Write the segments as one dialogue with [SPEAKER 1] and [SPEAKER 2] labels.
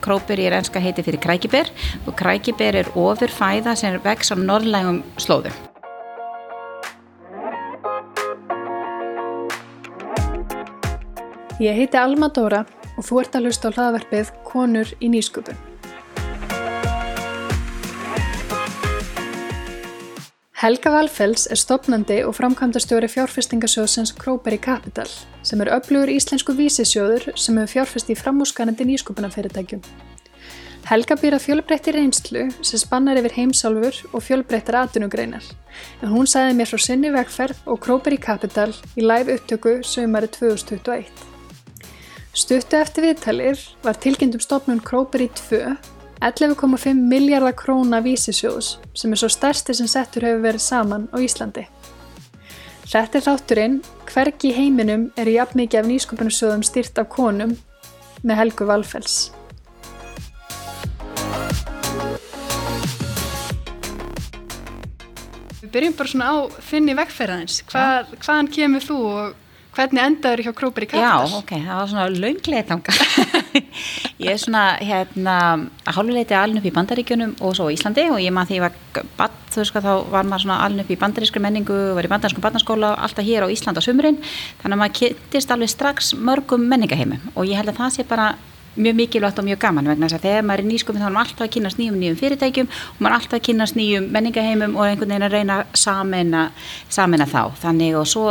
[SPEAKER 1] Króperi er enska heiti fyrir krækiber og krækiber er ofur fæða sem vex á norðlægum slóðum.
[SPEAKER 2] Ég heiti Alma Dóra og þú ert að hlusta á hlaðverfið Konur í nýsköpun. Helga Valfells er stopnandi og framkvæmdastjóri fjárfestingasjóðsins Króperi Capital sem er öflugur íslensku vísisjóður sem hefur fjárfest í framúskanandi nýsköpunafyrirtækjum. Helga býr að fjölbreytti reynslu sem spannar yfir heimsálfur og fjölbreyttar atunugreinar en hún sagði mér frá sinni vegferð og Króperi Capital í live upptöku sögumari 2021. Stuttu eftir viðtalir var tilkynntum stopnun Króperi 2 11,5 miljardar króna vísisjóðs sem er svo stærsti sem settur hefur verið saman á Íslandi. Þetta er þátturinn hvergi í heiminum er jafn mikið af nýsköpunarsjóðum styrt af konum með Helgu Valfells. Við byrjum bara svona á þinni vegferðaðins. Hvað, hvaðan kemur þú og Hvernig endaður hjá Króperi Kapital?
[SPEAKER 1] Já, ok, það var svona laungleið þanga. ég er svona, hérna, að háluleiti aln upp í bandaríkjunum og svo í Íslandi og ég maður því badd, þú veist þá var maður svona aln upp í bandarískri menningu, var í bandarískum barnaskóla, alltaf hér á Ísland á sumurinn, þannig að maður kynntist alveg strax mörgum menningaheimum og ég held að það sé bara mjög mikilvægt og mjög gaman vegna þess að þegar maður er nýsköpun þá er maður alltaf að kynast nýjum nýjum fyrirtækjum og maður er alltaf að kynast nýjum menningaheimum og einhvern veginn að reyna samena, samena þá. Þannig og svo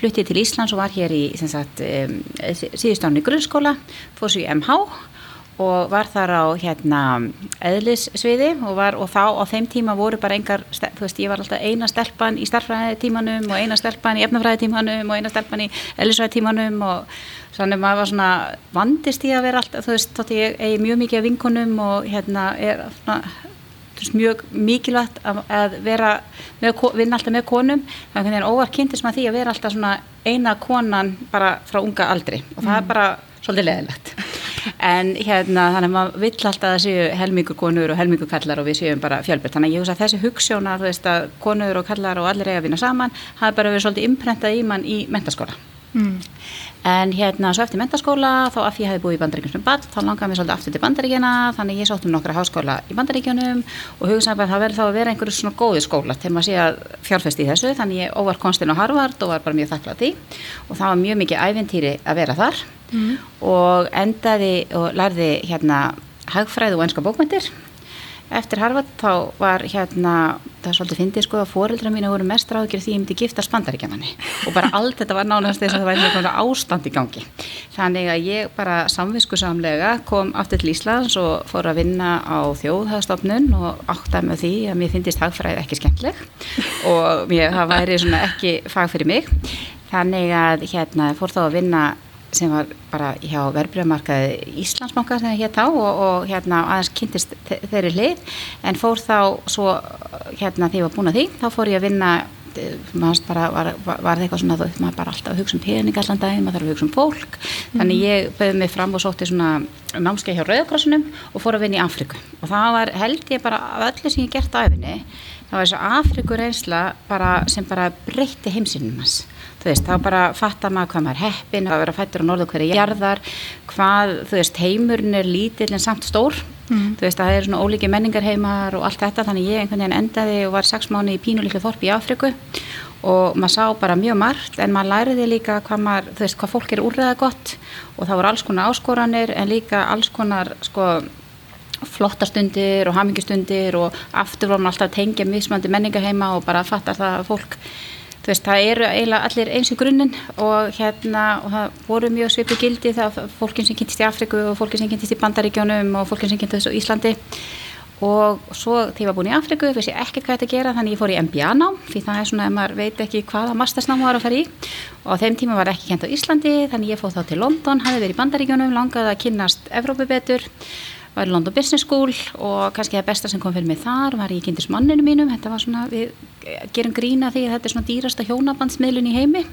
[SPEAKER 1] fluttið til Íslands og var hér í um, síðustánu grunnskóla, fór svo í MH og var þar á hérna eðlissviði og, var, og þá á þeim tíma voru bara engar, þú veist ég var alltaf eina stelpan í starfræðitímanum og eina stelpan í efnafræðitímanum og eina stelpan í eðlissvæðitímanum og Þannig að maður var svona vandist í að vera alltaf, þú veist, þátt ég eigi mjög mikið af vinkunum og hérna er svona, mjög mikilvægt að, vera, með, vinna alltaf með konum. Þannig að óvar kynntist maður því að vera alltaf svona eina konan bara frá unga aldri og það mm. er bara svolítið leðilegt. En hérna þannig að maður vill alltaf að séu helmingur konur og helmingur kallar og við séum bara fjölbyrgt. Þannig að ég hugsa að þessi hugssjóna, að konur og kallar og allir eiga að vinna saman, hafi bara verið svolítið imprentað í mann í mentaskóla. Mm. En hérna svo eftir mentaskóla þá af ég hefði búið í bandaríkjum sem ball þá langaði mér svolítið aftur til bandaríkjana þannig ég sótt um nokkra háskóla í bandaríkjunum og hugsaði bara að það verði þá að vera einhverju svona góði skóla til maður sé að fjárfesti í þessu þannig ég óvar konstinn á Harvard og var bara mjög þakklátt í og það var mjög mikið æventýri að vera þar mm. og endaði og lærði hérna hagfræð og enska bókmyndir eftir Harvard þá var hérna það er svolítið fyndið sko að fóreldra mínu voru mest ráðgjörð því ég myndi giftast bandaríkjamanni. Og bara allt þetta var nánast þess að það væri svona ástand í gangi. Þannig að ég bara samvisku samlega kom aftur til Íslands og fór að vinna á þjóðhagstofnun og áttaði með því að mér finnist hagfræði ekki skemmtileg. Og mér, það væri svona ekki fag fyrir mig. Þannig að hérna fór þá að vinna sem var bara hjá verbreyðmarkaði Íslandsbanka sem það hétt á og, og hérna aðeins kynntist þeirri hlið en fór þá svo hérna því var búin að því, þá fór ég að vinna maður bara var, var, var eitthvað svona þú veist maður bara alltaf að hugsa um pening allan daginn maður þarf að hugsa um fólk. Mm. þannig ég bauði mig fram og sótti svona námskeið hjá Rauðakrossunum og fór að vinna í Afriku og það var held ég bara af öllu sem ég gert á efinni það var þessu Afrikur einsla bara, sem bara breytti heimsinnum hans þú veist, þá bara fattar maður hvað maður heppin að vera fættur á norðu hverju jarðar hvað, þú veist, heimurinn er lítill en samt stór, mm. þú veist, það er svona ólíki menningarheimar og allt þetta þannig ég einhvern veginn endaði og var sex mánu í pínulíklu þorp í Afriku og maður sá bara mjög margt en maður læriði líka hvað maður, þú veist, hvað fólk er úrreða gott. Og það voru alls konar áskoranir en líka alls konar, sko flottastundir og hamingistundir og aftur vorum alltaf að tengja mismandi menningaheima og bara fattar það að fólk þú veist, það eru eiginlega allir eins í grunninn og hérna, og það voru mjög svipu gildi það fólkin sem kynntist í Afriku og fólkin sem kynntist í Bandaríkjónum og fólkin sem kynntist í Íslandi. Og svo þegar ég var búin í Afriku vissi ég ekkert hvað þetta gera þannig ég fór í MBA-nám því það er svona að maður veit ekki hvaða mastersnám var að fara í. Og á þeim tíma var ekki kent á Íslandi þannig ég fóð þá til London, hafi verið í Bandaríkjónum langaði að kynnast Evrópu betur var í London Business School og kannski það besta sem kom fyrir mig þar var ég kynntist manninu mínum, þetta var svona við gerum grína því að þetta er svona dýrasta hjónabandsmiðlun í heimi.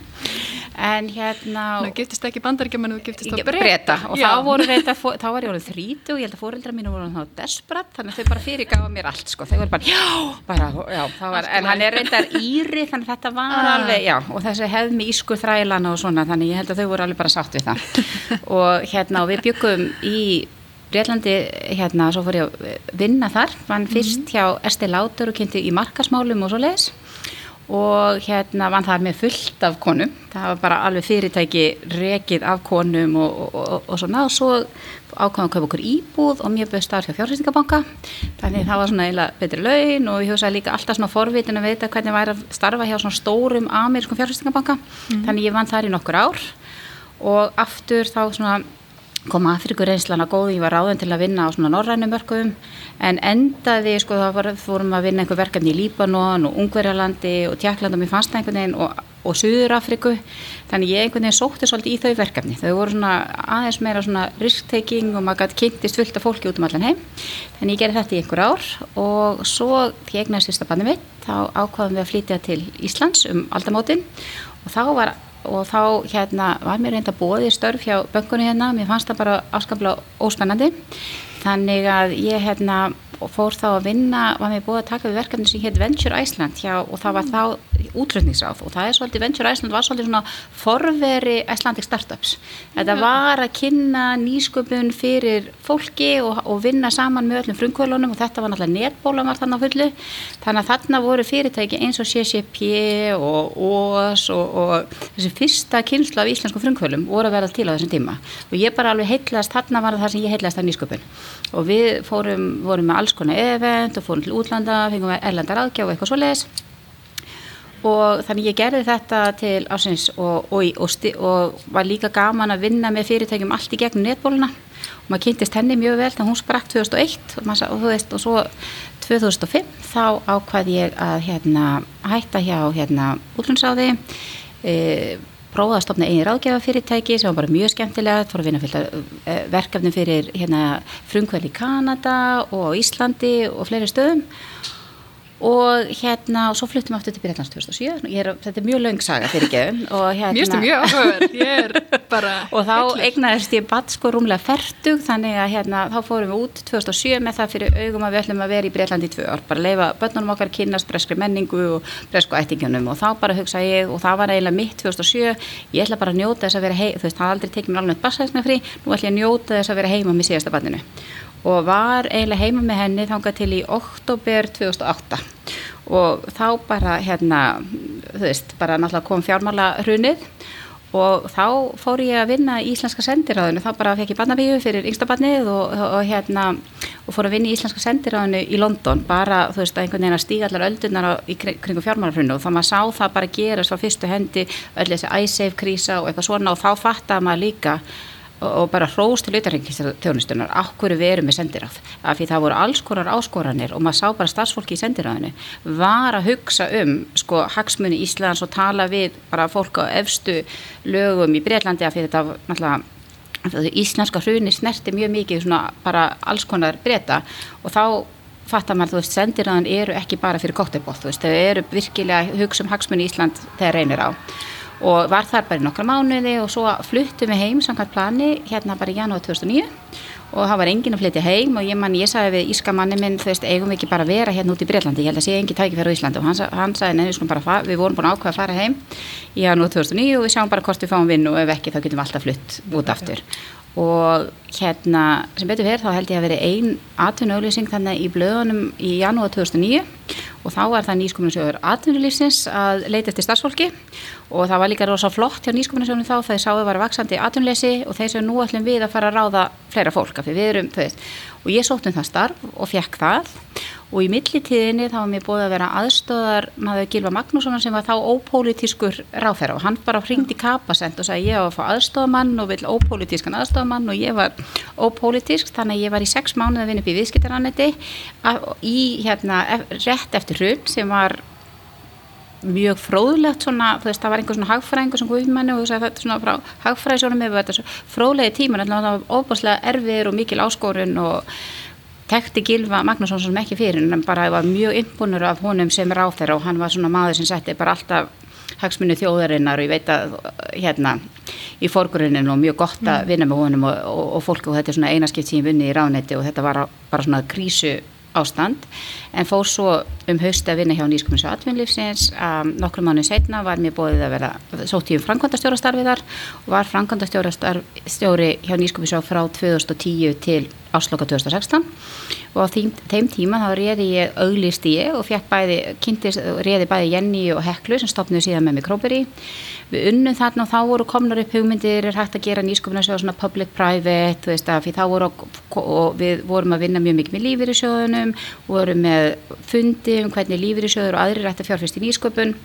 [SPEAKER 1] En hérna
[SPEAKER 2] Ná, giftist ekki bandaríkjaman og giftist á
[SPEAKER 1] breyta og Já. þá voru þetta, þá var ég orðið þrítu og ég held að fóreldra mínu voru þá desperat þannig að þau bara fyrirgafa mér allt sko, þau voru bara, já, bara, já var, en hann er reyndar íri þannig að þetta var ah. alveg, já, og þessi hefð með ísku þrælana og svona, þannig ég held að þau voru alveg bara sátt við það. Og hérna og við byggum í Breitlandi hérna, svo fór ég að vinna þar, vann fyrst hjá Esti Látur og kynnti í markasmálum og svo leiðis og hérna vann það með fullt af konum, það var bara alveg fyrirtæki rekið af konum og, og, og, og svona. Og svo ákvæmum að kaupa okkur íbúð og mjög bauð starf hjá fjárfæstingabanka þannig það var svona eiginlega betri laun og ég hugsaði líka alltaf svona forvitin að veita hvernig væri að starfa hjá svona stórum amerískum fjárfæstingabanka mm. þannig ég vann þar í nokkur ár. Og aftur þá svona kom Afrikur reynslan að góði, ég var ráðin til að vinna á svona norrænum mörgum en endaði, sko þá var, fórum að vinna einhver verkefni í Líbanon og Ungverjalandi og Tjekland og mér fannst það einhvern veginn og, og Suður Afriku, þannig ég einhvern veginn sótti svolítið í þau verkefni, þau voru svona aðeins meira svona risk-taking og maður gæti kynntist fullt af fólki út um allan heim. Þannig ég gerði þetta í einhver ár og svo því eignast fyrsta bannu mitt, þá ákvaðum við að flytja til Íslands um aldamótin. Og þá var og þá hérna var mér reynda bóði störf hjá böngunni hérna, mér fannst það bara afskaplega óspennandi þannig að ég hérna fór þá að vinna, var mér búið að taka við verkefni sem hétt Venture Iceland hjá, og það var þá útröndningsráð og það er svolítið, Venture Iceland var svolítið svona forveri Icelandic Startups. Þetta var að kynna nýsköpun fyrir fólki og, og vinna saman með öllum frumkvölunum og þetta var náttúrulega netbóla var á fullu. Þannig að þarna voru fyrirtæki eins og CCP og OS og, og þessi fyrsta kynslu af íslensku frumkvölum voru að vera til á þessum tíma. Og ég bara alveg heitlast, þarna var það sem ég heitlast af nýsköpun og við fórum, vorum með alls konar event og fórum til útlanda, fengum við erlendar aðgjá og eitthvað svo leiðis og þannig ég gerði þetta til ásins og, og, og, og var líka gaman að vinna með fyrirtækjum allt í gegnum netbóluna. Og maður kynntist henni mjög vel þannig að hún sprakk 2001 og, þú veist og svo 2005 þá ákvaði ég að hérna, hætta hjá hérna, útlunsáði e, prófaði að stopna eini ráðgjafafyrirtæki sem var bara mjög skemmtilega, fór að vinna fyrir eh, verkefni fyrir hérna, frumkvæli í Kanada og Íslandi og fleiri stöðum og hérna og svo fluttum við aftur til Breitlands 2007 er, þetta er mjög laung saga fyrir gefun
[SPEAKER 2] hérna, mjög stu mjög bara
[SPEAKER 1] og þá eignaðist ég batt sko rúmlega færtug þannig að hérna þá fórum við út 2007 með það fyrir augum að við ætlum að vera í Breitlandi í tvö ár. Bara leifa börnunum okkar kynast breskri menningu og bresku ættingunum og þá bara hugsa ég og það var eiginlega mitt 2007 ég ætla bara að njóta þess að vera heim þú veist það aldrei tekið mér alveg bassæðisna frí. Nú ætla ég að njóta þess að vera heima með síðasta banninu og var eiginlega heima með henni þangað til í oktober 2008 og þá bara hérna, þú veist, bara náttúrulega kom fjármála hrunið og þá fór ég að vinna í Íslenska sendiráðinu, þá bara fekk ég barnabíu fyrir yngstabarnið og, og, og hérna og fór að vinna í Íslenska sendiráðinu í London bara, þú veist, að einhvern veginn að stíga allar öldunar á, í kringu fjármálarhrunu og þá maður sá það bara gerast á fyrstu hendi öll þessi iSafe krísa og eitthvað svona og þá fattaði maður líka og bara hrós til auðarhengisþjónustunar áhverju við erum með sendiráð? Af því það voru alls konar áskoranir og maður sá bara starfsfólki í sendiráðinu var að hugsa um sko hagsmunni Íslands og tala við bara fólk á efstu lögum í Breitlandi af því þetta náttúrulega íslenska hruni snerti mjög mikið svona bara alls konar breyta og þá fattar maður, þú veist, sendiráðan eru ekki bara fyrir kóttabótt, þú veist, þau eru virkilega hugsa um hagsmunni Ísland þegar reynir á og var þar bara nokkra mánuði og svo fluttum við heim samkvæmt plani hérna bara í janúar 2009 og það var enginn að flytja heim og ég mann, ég sagði við íska manni minn, þú veist, eigum við ekki bara að vera hérna út í Breitlandi, ég held að sé enginn tækifæri á Íslandi. Og hann, hann sagði, neður, við, bara, við vorum búin að ákveða að fara heim í janúar 2009 og við sjáum bara hvort við fáum vinn og ef ekki þá getum við alltaf flytt út aftur. Og hérna sem betur verð þá held ég að veri ein atvinnuauðlýsing þannig í blöðunum í janúar 2009 og þá var það nýskomunarsjóður atvinnulífsins að leita eftir starfsfólki. Og það var líka rosa flott hjá nýskomunarsjóðunum þá þegar sáðu var vaksandi atvinnuleysi og þeir sem nú ætlum við að fara að ráða fleira fólk af því við erum, þú veist, og ég sótt um það starf og fekk það og í millitíðinni þá var mér búið að vera aðstóðar maður Gilva Magnússon sem var þá ópolítiskur ráþæra og hann bara hringdi kapasend og sagði ég var að fá aðstóðamann og vil ópolítiskan aðstóðamann og ég var ópolítisk þannig að ég var í sex mánuð að vinna upp í viðskiptarannetti í hérna rétt eftir hrun sem var mjög fróðlegt svona, veist, það var einhver svona hagfræðingur sem guðmennu og þú sagði þetta svona frá hagfræðisjónum með þetta fróðlegi tíman, það var óbúslega erfiður og mikil áskorun og tekti Gilva Magnússon sem ekki fyrir en bara var mjög innbúnur af honum sem ráð þeirra og hann var svona maður sem setti bara alltaf hagsmunni þjóðarinnar og ég veit að hérna í fórgrunin og mjög gott að mm. vinna með honum og, og, og fólku og þetta er svona einaskipt sem ég vunni í ráðnetti og þetta var bara svona krísu ástand en fór svo um hausti að vinna hjá nýskumis og atvinnlífsins um, nokkru mánu setna var mér bóðið að vera sótt í um framkvæmdastjórastarfiðar og var framkvæmdastjóri hjá nýskumis og frá 2010 til ásloka 2016 og á þeim, þeim tíma þá reyði ég auglist ég og fekk bæði, kynntist, reyði bæði Jenny og Heklu sem stopnuði síðan með Mikroberi. Við unnum þarna og þá voru komnar upp hugmyndir, er hægt að gera nýsköpunarsjóð svona public-private, þú veist að þá voru og við vorum að vinna mjög mikið með lífyrir sjóðunum, vorum með fundi um hvernig lífyrir sjóður og aðrir ætti að fjárfæst í nýsköpun.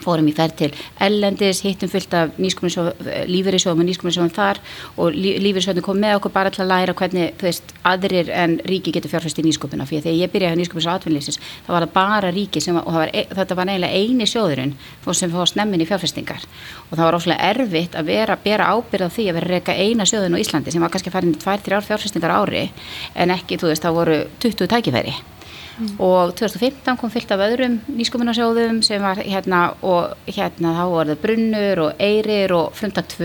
[SPEAKER 1] Fórum í færð til ellendis, hittum fullt af lífeyrisjóðum og nýskuminsjóðum þar og lífeyrisjóðum kom með okkur bara til að læra hvernig veist, aðrir en ríki getur fjárfæst í nýskupina fyrir þegar ég byrjaði á atvinnlýsins þá var það bara ríki sem, og var, e, þetta var eiginlega eini sjóðurinn sem fór snemmin í fjárfæstingar og það var óslulega erfitt að vera að bera ábyrð á því að vera reyka eina sjóðun á Íslandi sem var kannski farin 2-3 ár fjárfæstingar ári en ekki, þú veist, þá voru 20 tækifæri mm. og 2015 kom fyllt af öðrum nýskumunasjóðum sem var hérna og hérna þá var það Brunnur og Eirir og Frumdag 2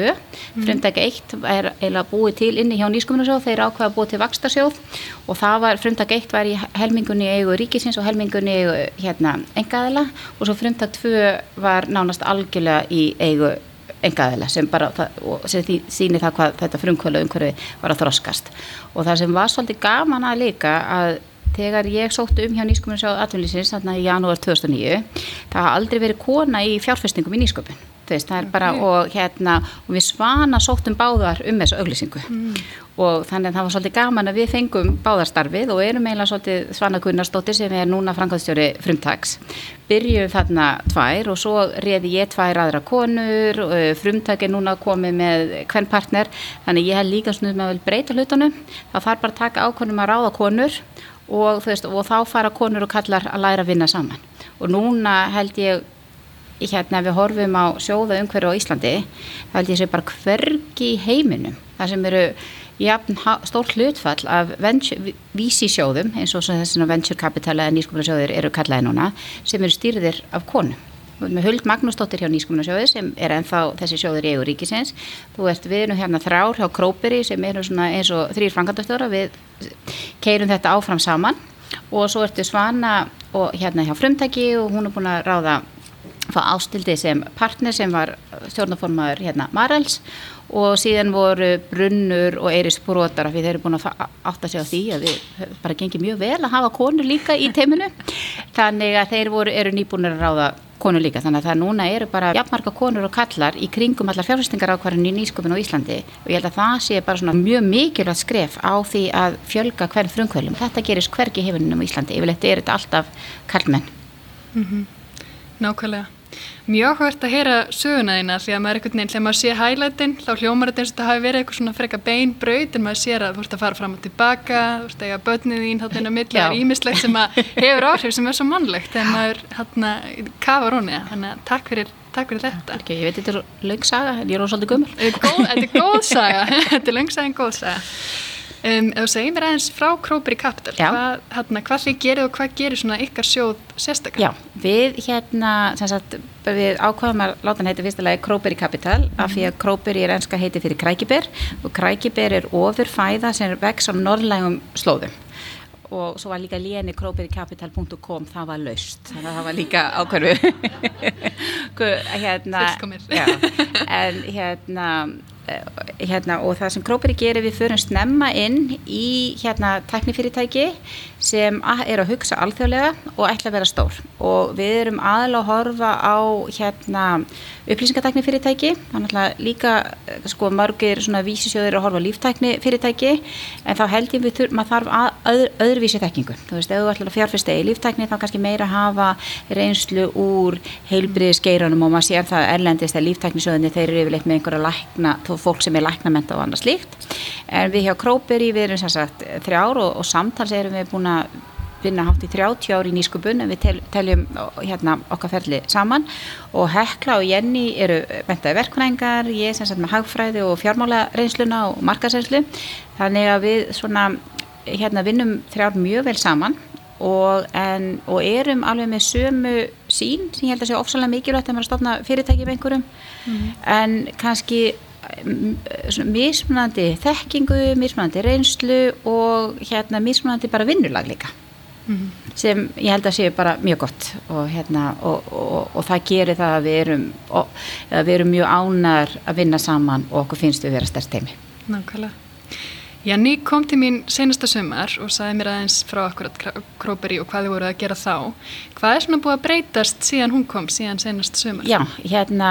[SPEAKER 1] mm. Frumdag 1 er eiginlega búið til inni hjá nýskumunasjóð, þeir ákveða búið til Vakstasjóð og það var, Frumdag 1 var í helmingunni eigu ríkisins og helmingunni eigu hérna engaðila og svo Frumdag 2 var nánast algjörlega í eigu engaðilega sem bara síni það hvað þetta frumkvölu umhverfi var að þroskast og það sem var svolítið gaman að líka að þegar ég sóttu um hjá nýsköpun sjá atvinnlýsins þarna í janúar 2009 það hafa aldrei verið kona í fjárfestingum í nýsköpun. Veist, það er bara okay. og hérna og við svana sóttum báðar um þessu auglýsingu. Mm. og þannig að það var svolítið gaman að við fengum báðarstarfið og erum eiginlega svolítið Svana Gunnarsdóttir sem er núna framkvæmstjóri frumtags. Byrjuðum þarna tvær og svo reði ég tvær aðra konur frumtag er núna komið með hvern partner. Þannig ég hef líka svona með að breyta hlutunum. Þá þarf bara að taka ákonum að ráða konur og, veist, og þá fara konur og kallar að læra að vinna saman. Og núna held ég hérna við horfum á sjóða umhverju á Íslandi þá held ég sé bara hvergi heiminum það sem eru jafn stór hlutfall af vísisjóðum eins og þessina venture capital eða nýsköpunarsjóðir eru kallaði núna sem eru stýrðir af konum með Huld Magnúsdóttir hjá Nýskumunasjóði sem er ennþá þessi sjóður í EU ríkisins. Þú ert við erum hérna þrár hjá Króperi sem svona eins og þrýr frangandastöra við keirum þetta áfram saman. Og svo ertu Svana og hérna hjá Frumtæki og hún er búin að ráða fá ástildi sem partner sem var stjórnaformaður hérna Marels. Og síðan voru brunnur og eiris brotar af því þeir eru búin að átta sig á því að við bara gengið mjög vel að hafa konur líka í teiminu þannig að þeir voru, eru nýbúinir að ráða konur líka þannig að það núna eru bara jafnmarka konur og kallar í kringum allar fjárfestingar ákvarðin í nýsköpun á Íslandi og ég held að það sé bara svona mjög mikilvægt skref á því að fjölga hvern frumkvölum. Þetta gerist hvergi hefinunum á Íslandi, yfirleitt er þetta alltaf kallmenn.
[SPEAKER 2] Mm -hmm. Nákvæmlega mjög hvort að heyra söguna þína því að maður er einhvern veginn, þegar maður sé hælætin þá hljómar þetta eins og þetta hafi verið eitthvað svona freka bein braut en maður sér að þú ert að fara fram og tilbaka þú ert að eiga börnið þín þarna inn á milli það er ímislegt sem hefur áhrif sem er svo mannlegt en maður hérna kafar hún þannig að takk fyrir, takk fyrir þetta.
[SPEAKER 1] okay, Ég veit þetta er löngsaga en ég er ósaldið gummul
[SPEAKER 2] Þetta er góð saga þetta er löngsaga en góð saga Um, ef þú segir mér aðeins frá Króperi Capital, hvað, hérna, hvað þið gerir og hvað gerir svona ykkar sjóð sérstaklega?
[SPEAKER 1] Já, við hérna, sem sagt, við ákvaðum að láta hann heiti fyrstulega Króperi Capital mm af því að Króperi er enska heiti fyrir krækiber og krækiber er ofurfæða sem vex á norðlægum slóðum. Og svo var líka léni krópericapital.com það var laust, þannig að það var líka ákvæðu
[SPEAKER 2] hérna,
[SPEAKER 1] en hérna hérna, og það sem Króperi gerir við förum snemma inn í hérna teknifyrirtæki sem er að hugsa alþjóðlega og ætla að vera stór. Og við erum aðal að horfa á hérna upplýsingatekni fyrirtæki þannig að líka sko margir vísisjóðir að horfa líftækni fyrirtæki en þá held ég við maður þarf að, öð, öðruvísi þekkingu. Þú veist, ef þú ætlar að fjárfesta í líftækni þá kannski meira hafa reynslu úr heilbriðisgeiranum og maður sér það erlendist að líftæknisjóðinni þeir eru yfirleitt með einhverja lækna, fólk sem er læknamenta og annað slíkt. En við hjá Króperi við erum sagt þrjár og, og samtals erum við búin að vinna hátt í 30 ári í nýskupun en við tel, teljum hérna okkar ferli saman. Og Hekla og Jenny eru mentaði verknængar, ég er sem sagt með hagfræði og fjármála reynsluna og markasreynslu þannig að við svona hérna vinnum þrjár mjög vel saman og, en, og erum alveg með sömu sín sem ég held að sé ofsalega mikilvægt að maður stofna fyrirtæki með einhverjum. Mm. en kannski mismunandi þekkingu, mismunandi reynslu og hérna mismunandi bara vinnulag líka mm -hmm. sem ég held að séu bara mjög gott og, hérna, og, og, og það gerir það að við erum, við erum mjög ánar að vinna saman og okkur finnst við að vera stærst teimi
[SPEAKER 2] Nákvæmlega Janni kom til mín senasta sömar og saði mér aðeins frá akkurat Króperi og hvað þið voru að gera þá. Hvað er svona búið að breytast síðan hún kom, síðan senasta sömar?
[SPEAKER 1] Já, hérna,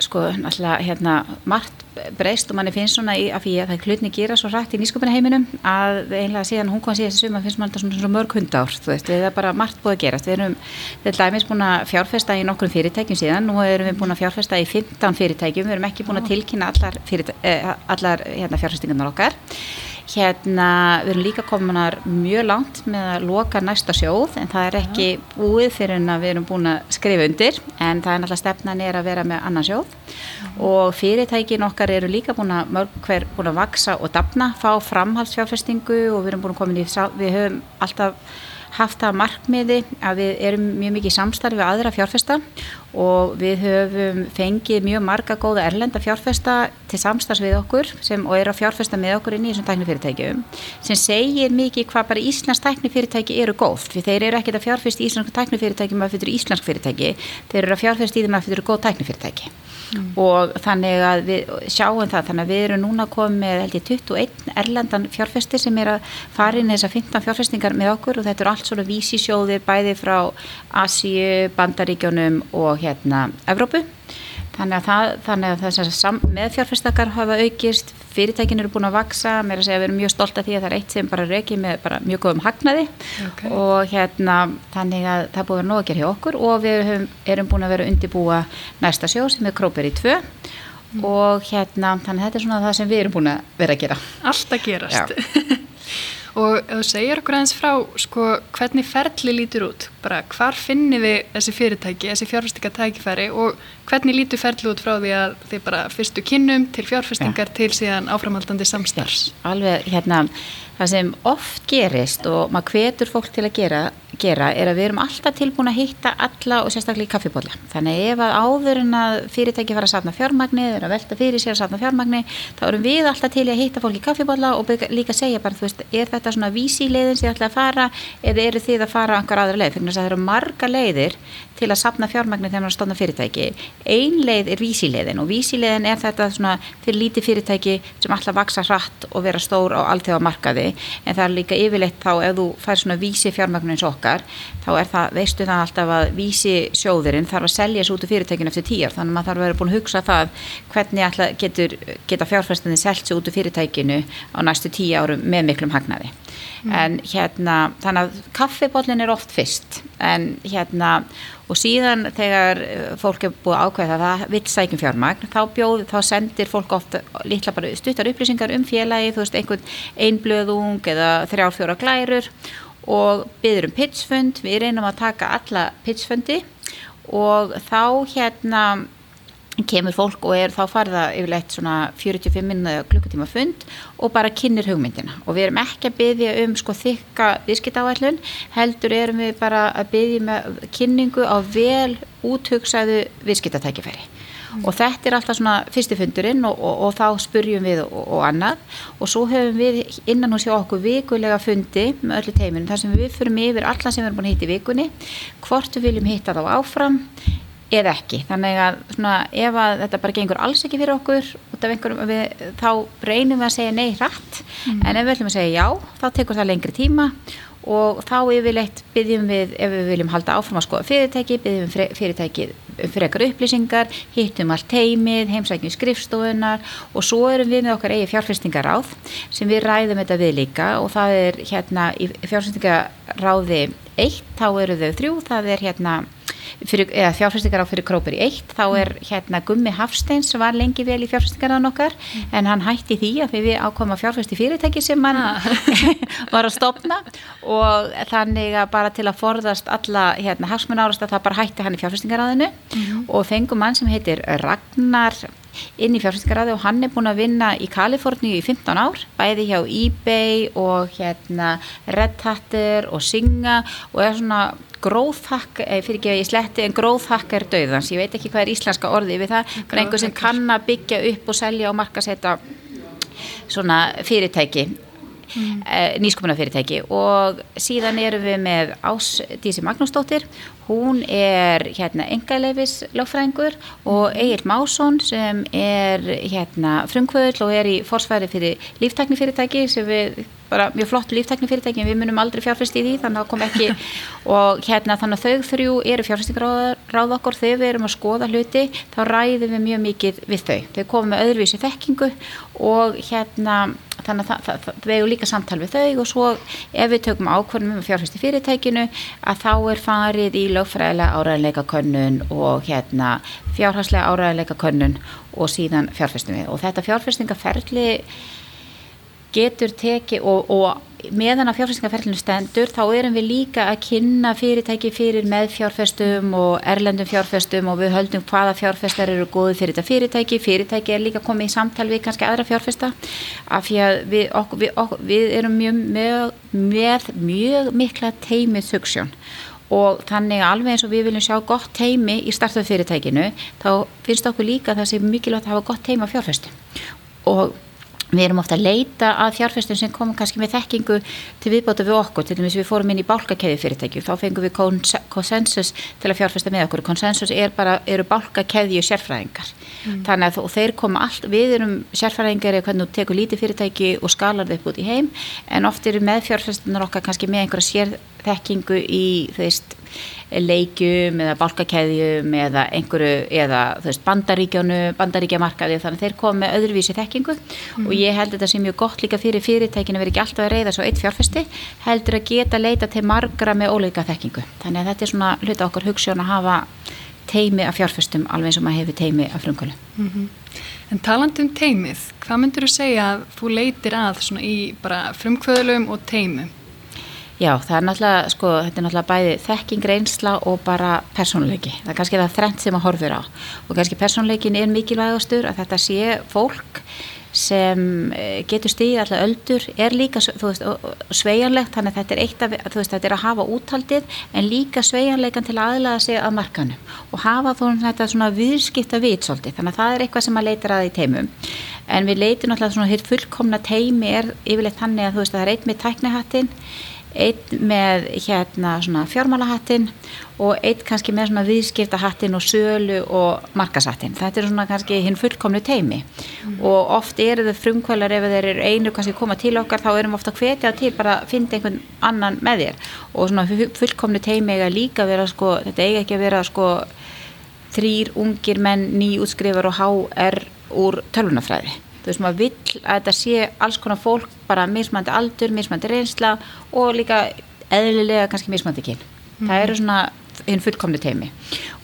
[SPEAKER 1] sko, náttúrulega, hérna, margt breyst og manni finnst svona í að því að það klutni gera svo rætt í nýsköpuna heiminum að einlega síðan hún kom síðan þessi sömar finnst mann þetta svona, svona mörg hundár, þú veist, við erum bara margt búið að gerast. Við erum, er dæmis búin að fjárfesta í nokkrum fyrirtækjum síðan, nú erum við búin að fjárfesta í 15 fyrirtækjum, við erum ekki búin að tilkynna allar, eh, allar hérna, fjárfestingarnar okkar. Hérna, við erum líka kominar mjög langt með að loka næsta sjóð en það er ekki búið fyrir en að við erum búin að skrifa undir. En það er náttúrulega stefnan er að vera með annan sjóð og fyrirtækin okkar eru líka búin að mörg hver búin að vaksa og dapna, fá framhaldsfjárfestingu og við erum búin að koma í, við höfum alltaf haft það markmiði að við erum mjög mikið samstarfi við aðra fjárfesta og við höfum fengið mjög marga góða erlenda fjárfesta til samstarfs við okkur sem, og eru að fjárfesta með okkur inn í þessum tæknifyrirtækjum sem segir mikið hvað bara Íslands tæknifyrirtæki eru góð. Því þeir eru ekkert að fjárfesta í Íslands tæknifyrirtæki að fyrir Íslands fyrirtæki. Þeir eru að fjárfesta í þeim að fyrir góð tæknifyrirtæki. Mm. og þannig að við sjáum það, þannig að við erum núna komið með held ég 21 erlendan fjárfesti sem er að fara inn þessar 15 fjárfestingar með okkur. Og þetta eru allt svona vísisjóðir bæði frá Asíu, Bandaríkjónum og hérna Evrópu Þannig að, það, þannig að þessar meðfjárfestakar hafa aukist, fyrirtækin eru búin að vaksa, mér er að segja að við erum mjög stolt af því að það er eitt sem bara reiki með bara mjög góðum hagnaði okay. og hérna þannig að það búið að vera nóg að gera hjá okkur og við höfum, erum búin að vera að undibúa næsta sjó sem er Króper í 2 mm. og hérna þannig að þetta er svona það sem við erum búin að vera að gera.
[SPEAKER 2] Alltaf gerast. Og þú segir okkur aðeins frá sko, hvernig ferli lítur út, bara hvar finnir við þessi fyrirtæki, þessi fjárfæstinga tækifæri og Hvernig lítur ferli út frá því að þið bara fyrstu kynnum til fjárfestingar ja. til síðan áframhaldandi samstarfs?
[SPEAKER 1] Ja, alveg, hérna, það sem oft gerist og maður hvetur fólk til að gera, gera er að við erum alltaf tilbúin að hitta alla og sérstaklega í kaffibóla. Þannig ef að áður en að fyrirtæki fara að satna fjármagni eða að velta fyrir sér að satna fjármagni, þá erum við alltaf til að hitta fólk í kaffibóla og líka segja bara, þú veist, er þetta svona vísi leiðin sem þið ætla að fara eða eru þið að fara einhver aðra leið? Fyrir þess að það eru marga leiðir til að sapna fjármagni þegar maður stofna fyrirtæki. Ein leið er vísileiðin og vísileiðin er þetta svona fyrir líti fyrirtæki sem alltaf vaksa hratt og vera stór á alltaf markaði en það er líka yfirleitt þá ef þú fær svona vísi fjármagnin eins okkar þá er það, veistu það alltaf að vísi sjóðurinn þarf að selja þessu út af fyrirtækinu eftir tíjar þannig að maður þarf að vera búin að hugsa það hvernig getur, geta fjárfæstinni selgt sér út af fyrirtækinu á næstu tíu árum með miklum hagnaði mm. en hérna þannig að kaffibóllin er oft fyrst en hérna og síðan þegar eh, fólk er búið ákveða að það vil sækjum fjármagn þá bjóð, þá sendir fólk ofta litla bara stuttar upplýsingar um félagi þú veist einhvern einblöðung eða þrjárfjóra glærur og byður um pitchfund, við reynum að taka alla pitchfundi og þá hérna kemur fólk og er þá farða yfirleitt svona 45 minna klukkutíma fund og bara kynir hugmyndina. Og við erum ekki að byggja um sko þykka viðskiptáallun heldur erum við bara að byggja með kynningu á vel úthugsaðu viðskiptatækifæri mm. og þetta er alltaf svona fyrstifundurinn og, og, og þá spurjum við og, og annað og svo höfum við innan hos hjá okkur vikulega fundi með öllu teiminu þar sem við fyrum yfir alla sem við erum búin að hitta í vikunni hvort við viljum hitta þá áfram eða ekki, þannig að svona, ef að þetta bara gengur alls ekki fyrir okkur við, þá reynum við að segja nei hratt, mm. en ef við ætlum að segja já, þá tekur það lengri tíma og þá yfirleitt byggjum við ef við viljum halda áfram að skoða fyrirtæki byggjum við fyrirtæki um frekar upplýsingar, hittum allt heimið heimsækjum skrifstofunar og svo erum við með okkar eigi fjárfestingaráð sem við ræðum þetta við líka og það er hérna í fjárfestingaráði eitt, þá eru þau þrjú, það er hérna fyrir, eða fjárfæstingar á fyrir Króper í eitt þá er hérna Gummi Hafsteins var lengi vel í fjárfæstingarnaðan okkar mm. en hann hætti því að við ákoma fjárfæsti fyrirtæki sem hann ah. var að stopna og þannig að bara til að forðast alla hérna hagsmun árast að það bara hætti hann í fjárfæstingarnaðinu mm. og fengum mann sem heitir Ragnar inn í fjárfæstingarnaði og hann er búin að vinna í Kaliforníu í 15 ár bæði hjá eBay og hérna Red Hatter og Singa og er svona gróðhakk, eh, fyrir ekki að ég sletti en gróðhakk er döðans, ég veit ekki hvað er íslenska orði við það, en einhver sem kann að byggja upp og selja og markasetta svona fyrirtæki mm. eh, nýskupuna fyrirtæki og síðan erum við með Ásdísi Magnúsdóttir. Hún er hérna engaleivis lögfræðingur og Egil Másson sem er hérna frumkvöðl og er í forsværi fyrir líftækni fyrirtæki sem við bara mjög flott líftækni fyrirtæki en við munum aldrei fjárfæst í því þannig að kom ekki. Og hérna þannig að þau þrjú eru fjárfæstingaráð okkur þegar við erum að skoða hluti þá ræðum við mjög mikið við þau. Þau komum með öðruvísi þekkingu og hérna þannig að það, það, við hefum líka samtal við þau og svo ef við tökum ákvörnum um fjárfæst í fyrirtækinu að þá er farið í lögfræðilega áræðilega könnun og hérna fjárhæslega áræðilega könnun og síðan fjárfæstum við. Og þetta fjárfæstingaferli getur tekið og, og meðan að fjárfæstingaferlinu stendur þá erum við líka að kynna fyrirtæki fyrir meðfjárfæstum og erlendum fjárfæstum og við höldum hvaða fjárfæstar eru góði fyrir þetta fyrirtæki. Fyrirtæki er líka komið í samtal við kannski aðra fjárfæsta af því að við, okkur, við, okkur, við erum mjög með, með mjög mikla teimið suksjón og þannig alveg eins og við viljum sjá gott teimi í startuð fyrirtækinu þá finnst okkur líka það sem mikilvægt að hafa gott teima fjárfæstum og við erum ofta að leita að fjárfæstum sem komum kannski með þekkingu til viðbáta við okkur, til dæmis við fórum inn í bálkakeði fyrirtækju, þá fengum við konsensus til að fjárfæsta með okkur, konsensus er bara, eru bálkakeðju sérfræðingar? Mm. þannig að þeir koma allt, við erum sérfræðingar eða hvernig þú tekur lítið fyrirtæki og skalar þau upp út í heim, en oft eru með fjárfæstunar okkar kannski með einhverja sérþekkingu í, veist leikjum eða bálkakeðjum eða einhverju, eða veist bandaríkjánu, bandaríkjamarkaði þannig þeir komi með öðruvísi þekkingu mm. og ég held þetta sé mjög gott líka fyrir fyrirtækinu vera ekki alltaf að reyða svo eitt fjárfesti heldur að geta leita til margra með óleika þekkingu þannig að þetta er svona hluta okkar hugssjón að hafa teimi af fjárfestum alveg eins og maður hefur teimi af frumkvölu mm -hmm.
[SPEAKER 2] En talandum teimið, hvað myndur þú segja að þú leitir að svona í bara frumkvöðlum og teimum?
[SPEAKER 1] Já, það er náttúrulega, sko, þetta er náttúrulega bæði þekking, reynsla og bara persónuleiki. Það er kannski það þrengt sem að horfir á. Og kannski persónuleikin er mikilvægastur að þetta sé fólk sem eh, getur stíði alltaf öldur, er líka, veist, sveianlegt, þannig að þetta er eitt þú veist, þetta er að hafa úthaldið en líka sveianleikan til aðlaða sig að markanum. Og hafa þú þetta svona viðskipta vitsóldi, þannig að það er eitthvað sem að leita að í teimum. En við leitum náttúrulega svona hér fullkomna teimi er yfirleitt þannig að þú veist, það er eitt með tæknihattin einn með hérna svona fjármálahattin og einn kannski með svona viðskiptahattin og sölu og markashattin. Þetta er svona kannski hinn fullkomnu teimi mm. og oft eru þau frumkvælar ef þeir eru einu kannski koma til okkar þá erum við ofta hvetjað til bara að finna einhvern annan með þér og svona fullkomnu teimi eiga líka vera sko, þetta eiga ekki að vera sko þrýr ungir menn nýjútskrifar og HR úr tölvunafræði þú veist maður vill að þetta sé alls konar fólk bara mismandi aldur, mismandi reynsla og líka eðlilega kannski mismandi kyn mm. það eru svona hinn fullkomni teimi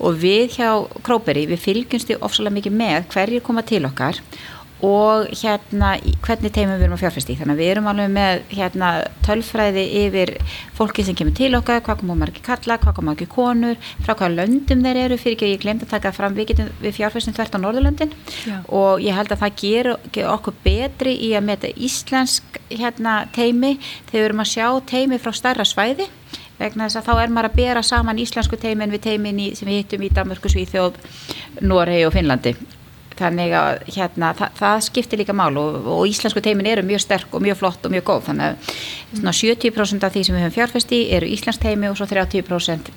[SPEAKER 1] og við hjá Króperi við fylgjumst því ofsalega mikið með hverjir koma til okkar og hérna hvernig teimum við erum að fjárfæst í? Þannig að við erum alveg með hérna tölfræði yfir fólki sem kemur til okkar, hvað komum margir kalla, hvað komum margir konur, frá hvaða löndum þeir eru fyrir ekki að ég glemt að taka fram við, getum, við fjárfæstum þvert á Norðurlöndin. Já. og ég held að það ger, ger okkur betri í að meta íslensk hérna teimi þegar við erum að sjá teimi frá starra svæði. Vegna þess að þá er maður að bera saman íslensku teimin við teimin í, sem við hittum í Danmörku, Svíþjóð, Noregi og Finnlandi þannig að hérna, það, það skiptir líka mál og, og íslensku teimin eru mjög sterk og mjög flott og mjög góð þannig að mm. 70% af því sem við höfum fjárfesti eru íslensk teimi og svo 30%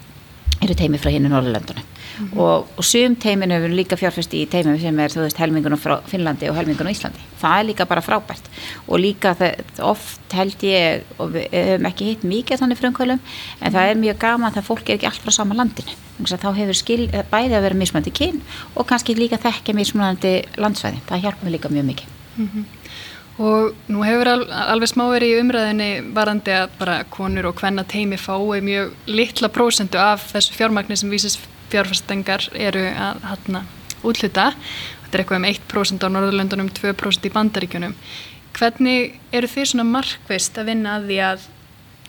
[SPEAKER 1] eru teimi frá hinn í Norðurlöndunum. Mm -hmm. og, og sum teiminu hefur líka fjárfesti í teiminu sem er þú veist helmingunum frá Finnlandi og helmingunum Íslandi. Það er líka bara frábært. Og líka það, oft held ég og við hefum ekki hitt mikið þannig frumkvölum en það er mjög gaman að fólk er ekki allt frá sama landinu. Þá hefur skil, bæði að vera mismandi kyn og kannski líka þekkja mismandi landsvæði, það hjálpum við líka mjög mikið. Mm -hmm.
[SPEAKER 2] Og nú hefur alveg smá verið í umræðinni varandi að bara konur og hvenna teimi fái mjög litla prósendu af þessu fjármagnir sem vísist fjárfæstengar eru að hana, útluta. Þetta er eitthvað um 1% á Norðurlöndunum, 2% í Bandaríkjunum. Hvernig eru þið svona markvist að vinna að því að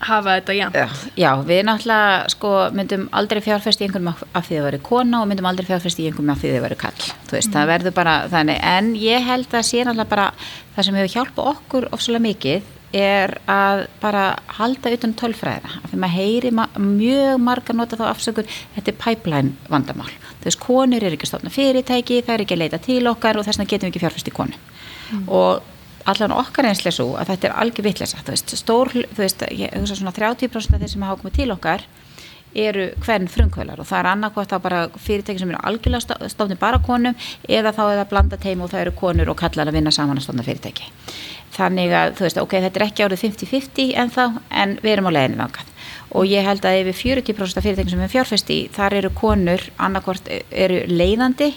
[SPEAKER 2] hafa þetta jæmt?
[SPEAKER 1] Já, já, við náttúrulega sko, myndum aldrei fjárfæst í einhverjum af því að það veri kona og myndum aldrei fjárfæst í einhverjum af því að það veri kall. Þú veist, mm. það verður bara þannig. En ég held að sé náttúrulega bara það sem hefur hjálpað okkur ofsalega mikið er að bara halda utan tölfræðina af því maður heyri ma mjög marga nota þá afsökur, þetta er pipeline vandamál, þú veist, konur er ekki stofna fyrirtæki, það er ekki að leita til okkar og þess vegna getum við ekki fjárfæst í konu mm. og allan okkar einslega svo að þetta er algjör vittlesa, þú veist, stór, þú veist, ég hugsa svona 30% af þeir sem hafa komið til okkar eru hvern frumkvölar og það er annarkvæmt þá bara fyrirtæki sem eru algjörlega stofnir bara konum eða þá er það blanda teim og það eru konur og kallar að vinna saman að stofna fyrirtæki. Þannig að þú veist ok, þetta er ekki árið 50-50 en þá en við erum á leginni vangað og ég held að yfir 40% af fyrirtæki sem er fjárfesti þar eru konur annarkvæmt eru leiðandi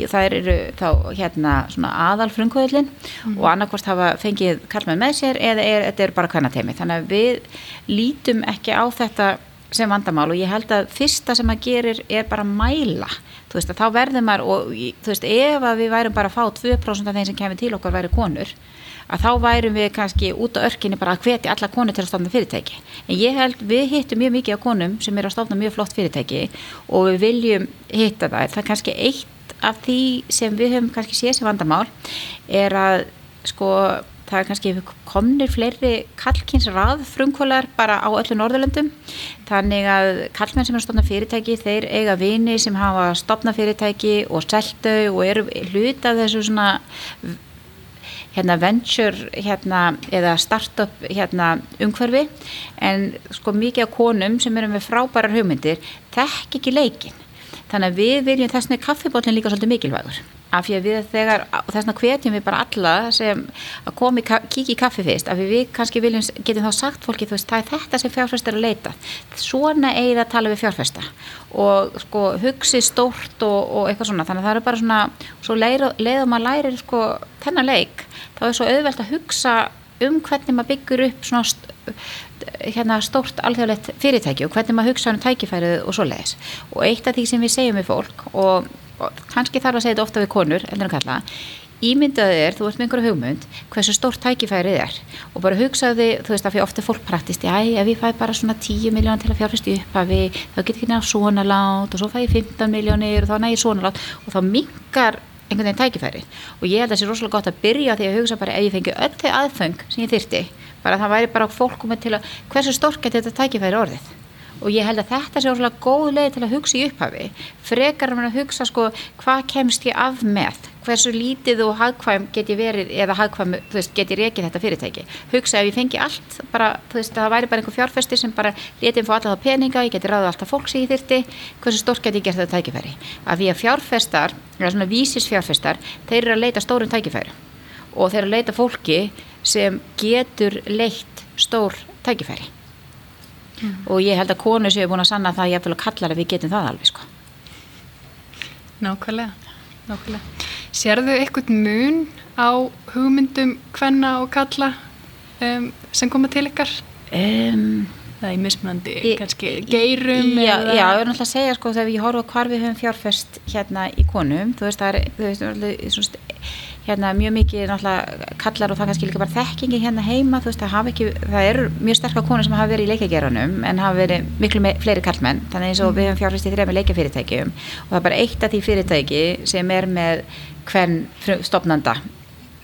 [SPEAKER 1] það eru þá hérna svona aðal frumkvölin mm. og annarkvæmt hafa fengið kallmenn með sér eða er, þetta er bara hvernig teimi þannig að við lítum ekki á þetta sem vandamál og ég held að fyrsta sem maður gerir er bara að mæla. Þú veist að þá verður maður og þú veist ef að við værum bara að fá 2% af þeim sem kemur til okkar væri konur að þá værum við kannski út á örkinni bara að hvetja alla konur til að stofna fyrirtæki. En ég held við hittum mjög mikið á konum sem er að stofna mjög flott fyrirtæki og við viljum hitta það það er kannski eitt af því sem við höfum kannski séð sem vandamál er að sko það er kannski komnir fleiri kallkins rað frumkvölar bara á öllu Norðurlöndum. Þannig að kallmenn sem er stofna fyrirtæki þeir eiga vini sem hafa stofna fyrirtæki og seltu og eru hluta þessu svona hérna venture hérna eða startup hérna umhverfi. En sko mikið af konum sem eru með frábærar hugmyndir þekk ekki leikin þannig að við viljum þessni kaffibótlinn líka svolítið mikilvægur af því að við þegar, þess vegna hvetjum við bara alla sem að komi kíkja í kaffi fyrst, af því við kannski viljum getum þá sagt fólki, þú veist, það er þetta sem fjárfæst er að leita, svona eigið að tala við fjárfæsta og sko hugsi stórt og, og eitthvað svona. Þannig að það eru bara svona, svo leiðum að læri sko þennan leik þá er svo auðvelt að hugsa um hvernig maður byggur upp svona hérna stórt alþjóðlegt fyrirtæki og hvernig maður hugsa um tækifærið og svo leiðis og eitt af því sem við segjum við fólk og kannski þarf að segja þetta ofta við konur en kalla, ímyndaðu þér, þú ert með einhverju hugmynd hversu stórt tækifærið er. Og bara hugsaðu þið, þú veist að fyrir ofta fólk praktist já, ef ég fæ bara svona 10 miljón til að fjárfæstu upp af því, þá getur ekki náttúrulega svona lát og svo fæ ég 15 miljónir og þá næ ég svona lát og þá mingar einhvern veginn tækifæri og ég held að það sé rosalega gott að byrja því að hugsa bara ef ég fengi öll þau aðfeng sem ég þyrti bara það væri bara fólk komið til að hversu stórt getur þetta tækifæri orðið og ég held að þetta sé óslulega góð leið til að hugsa í upphafi. Frekar að hugsa sko hvað kemst ég af með? Hversu lítið og hagkvæm get ég verið eða hagkvæm, þú veist, get ég reikið þetta fyrirtæki? Hugsa ef ég fengi allt bara, þú veist, það væri bara einhver fjárfesti sem bara letið fór alltaf peninga, ég geti ráðið alltaf fólks í þyrti, hversu stórt get ég gert þetta tækifæri? Af því að fjárfestar, eða svona vísisfjárfestar þeir eru að leita stórum tækifæri og þeir eru að leita fólki sem getur leitt stór tækifæri mm. og ég held að konu séu búin að sanna það ég eftir að kalla að við getum það alveg sko.
[SPEAKER 2] Nákvæmlega, nákvæmlega. Serðu eitthvað mun á hugmyndum hvenna og kalla um, sem koma til ykkar? Um, það er mismunandi, kannski geirum
[SPEAKER 1] Já, eða... já ég er náttúrulega að segja sko þegar ég horfa hvar við höfum fjárfest hérna í konum, þú veist það er, þú veist, svona hérna mjög mikið náttúrulega kallar og það kannski líka bara þekkingi hérna heima þú veist það hafa ekki, það eru mjög sterkar konur sem hafa verið í leikageranum en hafa verið miklu með, fleiri kallmenn, þannig eins og við höfum fjárfæst í þrejum leikafyrirtækjum og það er bara eitt af því fyrirtæki sem er með hvern stopnanda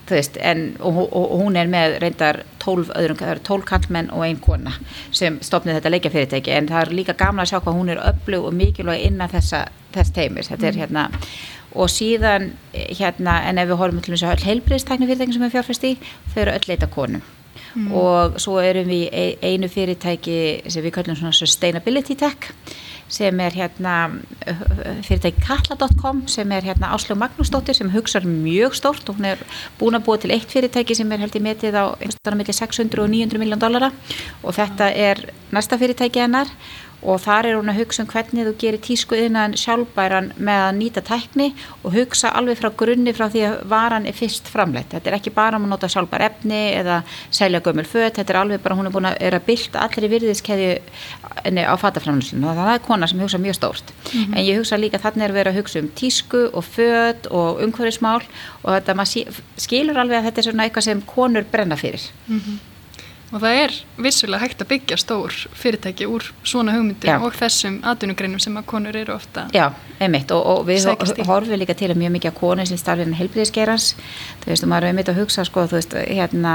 [SPEAKER 1] þú veist, en, og, og, og hún er með reyndar tólf öðrum, það eru tólf kallmenn og einn kona sem stopnið þetta leikafyrirtæki. En það er líka gamla að sjá hvað hún er öflug og mikilvæg innan þessa, þess teimis, þetta er mm. hérna og síðan hérna en ef við horfum til þess að öll heilbreyðstakni fyrirtækin sem er fjárfæst í, þau eru öll leita konum. Mm. og svo erum við einu fyrirtæki sem við kallum svona sustainability tech sem er hérna fyrirtæki kalla.com sem er hérna Áslug Magnúsdóttir sem hugsaður mjög stórt. Og hún er búin að búa til eitt fyrirtæki sem er held í metið á einhverstana millir 600 og 900 miljón dollara. Og þetta er næsta fyrirtæki hennar og þar er hún að hugsa um hvernig þú gerir tísku innan sjálfbæran með að nýta tækni og hugsa alveg frá grunni frá því að varan er fyrst framleitt. Þetta er ekki bara um að nota sjálfbær efni eða selja gömul föt, þetta er alveg bara hún er búin að, er að bylta allir í virðiskeði á fataframleyslinu og það er kona sem hugsa mjög stórt. Mm -hmm. En ég hugsa líka þannig er verið að hugsa um tísku og föt og umhverfismál og þetta maður skilur alveg að þetta er svona eitthvað sem konur brenna fyrir. Mm -hmm.
[SPEAKER 2] Og það er vissulega hægt að byggja stór fyrirtæki úr svona hugmyndum Já. og þessum atvinnugreinum sem að konur eru ofta
[SPEAKER 1] Já, einmitt. Og, og við horfum líka til að mjög mikið að konur sem starfir en heilbríðisgerans þú veist, og maður er einmitt að hugsa sko, þú veist, hérna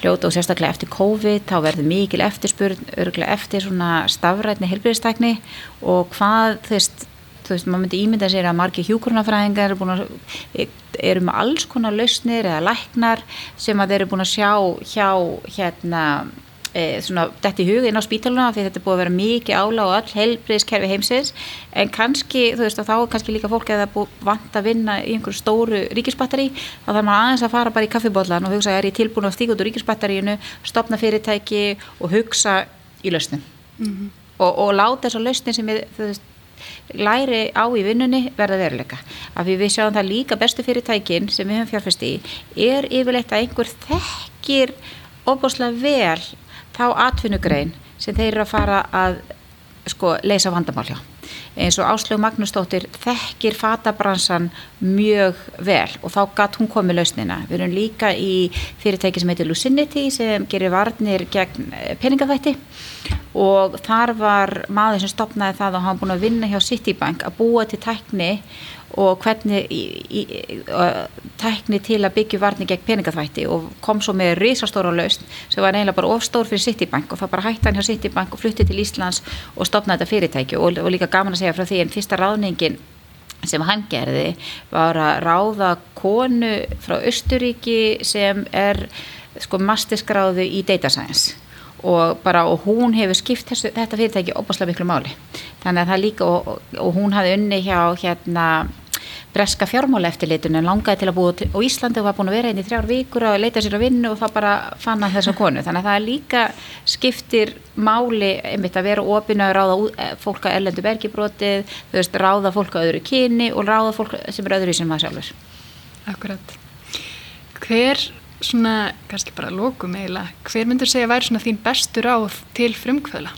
[SPEAKER 1] hljóta og sérstaklega eftir COVID þá verður mikil eftirspurn, örgulega eftir svona stafrætni heilbríðistækni og hvað, þú veist þú veist, maður myndi ímynda sér að margi hjúkurnafræðingar eru búin að eru með alls konar lausnir eða læknar sem að þeir eru búin að sjá hjá hérna e, svona dætt í hug inn á spítaluna því þetta er búið að vera mikið ála og all heilbreyðskerfi heimsins en kannski, þú veist, þá er kannski líka fólk að það er búið vant að vinna í einhverju stóru ríkisbatteri, þá þarf maður aðeins að fara bara í kaffibotlan og hugsa, er ég tilbúin að stíka út úr ríkisbatteríinu, stopna fyrirtæki og hugsa í lausnum mm -hmm. og, og láta þess læri á í vinnunni verða veruleika. Af því við sjáum það líka bestu fyrirtækin sem við höfum fjárfæst í er yfirleitt að einhver þekkir óbúslega vel þá atvinnugrein sem þeir eru að fara að sko leysa vandamál hjá eins og Áslög Magnúsdóttir þekkir fatabransan mjög vel og þá gatt hún komið lausnina. Við erum líka í fyrirtæki sem heitir Lucinity sem gerir varnir gegn eh, peningafætti og þar var maður sem stopnaði það og hann búin að vinna hjá Citibank að búa til tækni og hvernig í, í, tækni til að byggja varni gegn peningaþvætti og kom svo með risastóra laust sem var eiginlega bara ofstór fyrir Citibank og það bara hætti hann hjá Citibank og flutti til Íslands og stopnaði þetta fyrirtæki. Og, og líka gaman að segja frá því en fyrsta ráðningin sem hann gerði var að ráða konu frá Östuríki sem er sko masterskráðu í data science og bara og hún hefur skipt þessu, þetta fyrirtæki opaslega miklu máli. Þannig að það líka og, og hún hafði unni hjá hérna breska fjármála eftirlitun en langaði til að búa á Íslandi og var búin að vera einn í þrjár vikur og leita sér að vinna og þá bara fann hann þessa konu. Þannig að það líka skiptir máli einmitt að vera ofinu að ráða eh, fólk að ellendu bergibrótið þú veist ráða fólk að öðru kyni og ráða fólk sem er öðru í sem maður sjálfur.
[SPEAKER 2] Akkurat. Hver svona, kannski bara lókum eiginlega, hver myndur segja að væri svona þín bestur ráð til frumkvöla?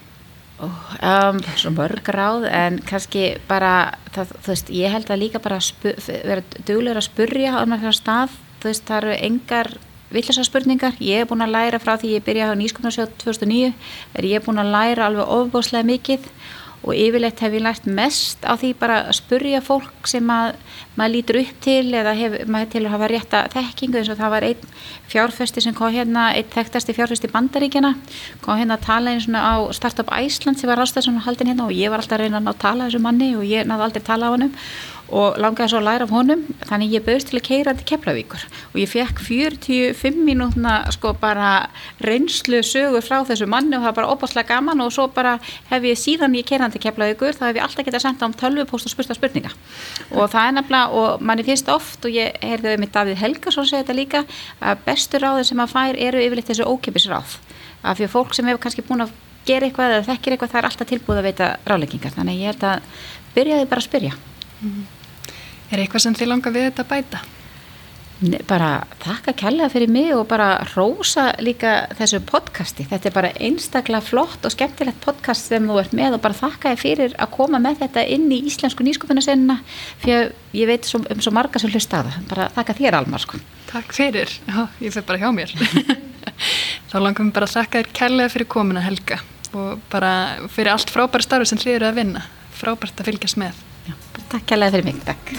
[SPEAKER 1] Um, svo mörg ráð en kannski bara það, þú veist, ég held að líka bara vera duglegur að spurja á náttúrulega stað, þú veist, það eru engar villasa spurningar, ég er búin að læra frá því ég byrjaði á nýsköpnarsjóð 2009 er ég búin að læra alveg ofbáslega mikið og yfirleitt hef ég lært mest á því bara að spurja fólk sem að maður lítur upp til eða hef, maður til að hafa rétta þekkingu. Eins og það var einn fjárfesti sem kom hérna, einn þekktasti fjárfesti bandaríkjana, kom hérna að tala einu svona á Startup Iceland sem var rástað sem haldin hérna og ég var alltaf að reyna að ná að tala þessu manni og ég náði aldrei að tala á hannum og langaði svo að læra af honum þannig ég bauðst til að keira til Keflavíkur. Og ég fekk 45 mínútna sko bara reynslu sögur frá þessu manni og það var bara opaslega gaman. Og svo bara hef ég síðan ég keiraði til Keflavíkur þá hef ég alltaf getað senda um tölvupóst og spursta spurninga. Og það er nefnilega og manni finnst oft og ég heyrði við mitt Davíð Helgarsson segja þetta líka að bestur ráður sem að fær eru yfirleitt þessu ókipis ráð. Af því að fólk sem hefur kannski búin að gera eitthvað eða þekkir eitthvað það er alltaf tilbúið að veita ráleggingar þannig ég held að byrjaði bara að spyrja. Mm -hmm.
[SPEAKER 2] Er eitthvað sem þið langar við þetta að bæta?
[SPEAKER 1] Nei, bara þakka kærlega fyrir mig og bara rósa líka þessu podcasti. Þetta er bara einstaklega flott og skemmtilegt podcast sem þú ert með og bara þakka þið fyrir að koma með þetta inn í íslensku nýsköpunarsenna fyrir ég veit svo, um svo marga sem hlust að það. Bara þakka þér Almar sko.
[SPEAKER 2] Takk fyrir. Já, ég fyrir bara hjá mér. Þá langar við bara að þakka þér kærlega fyrir komuna Helga og bara fyrir allt frábæri starfi sem þið eru að vinna. Frábært að fylgjast með.
[SPEAKER 1] Takk kærlega fyrir mig. Takk.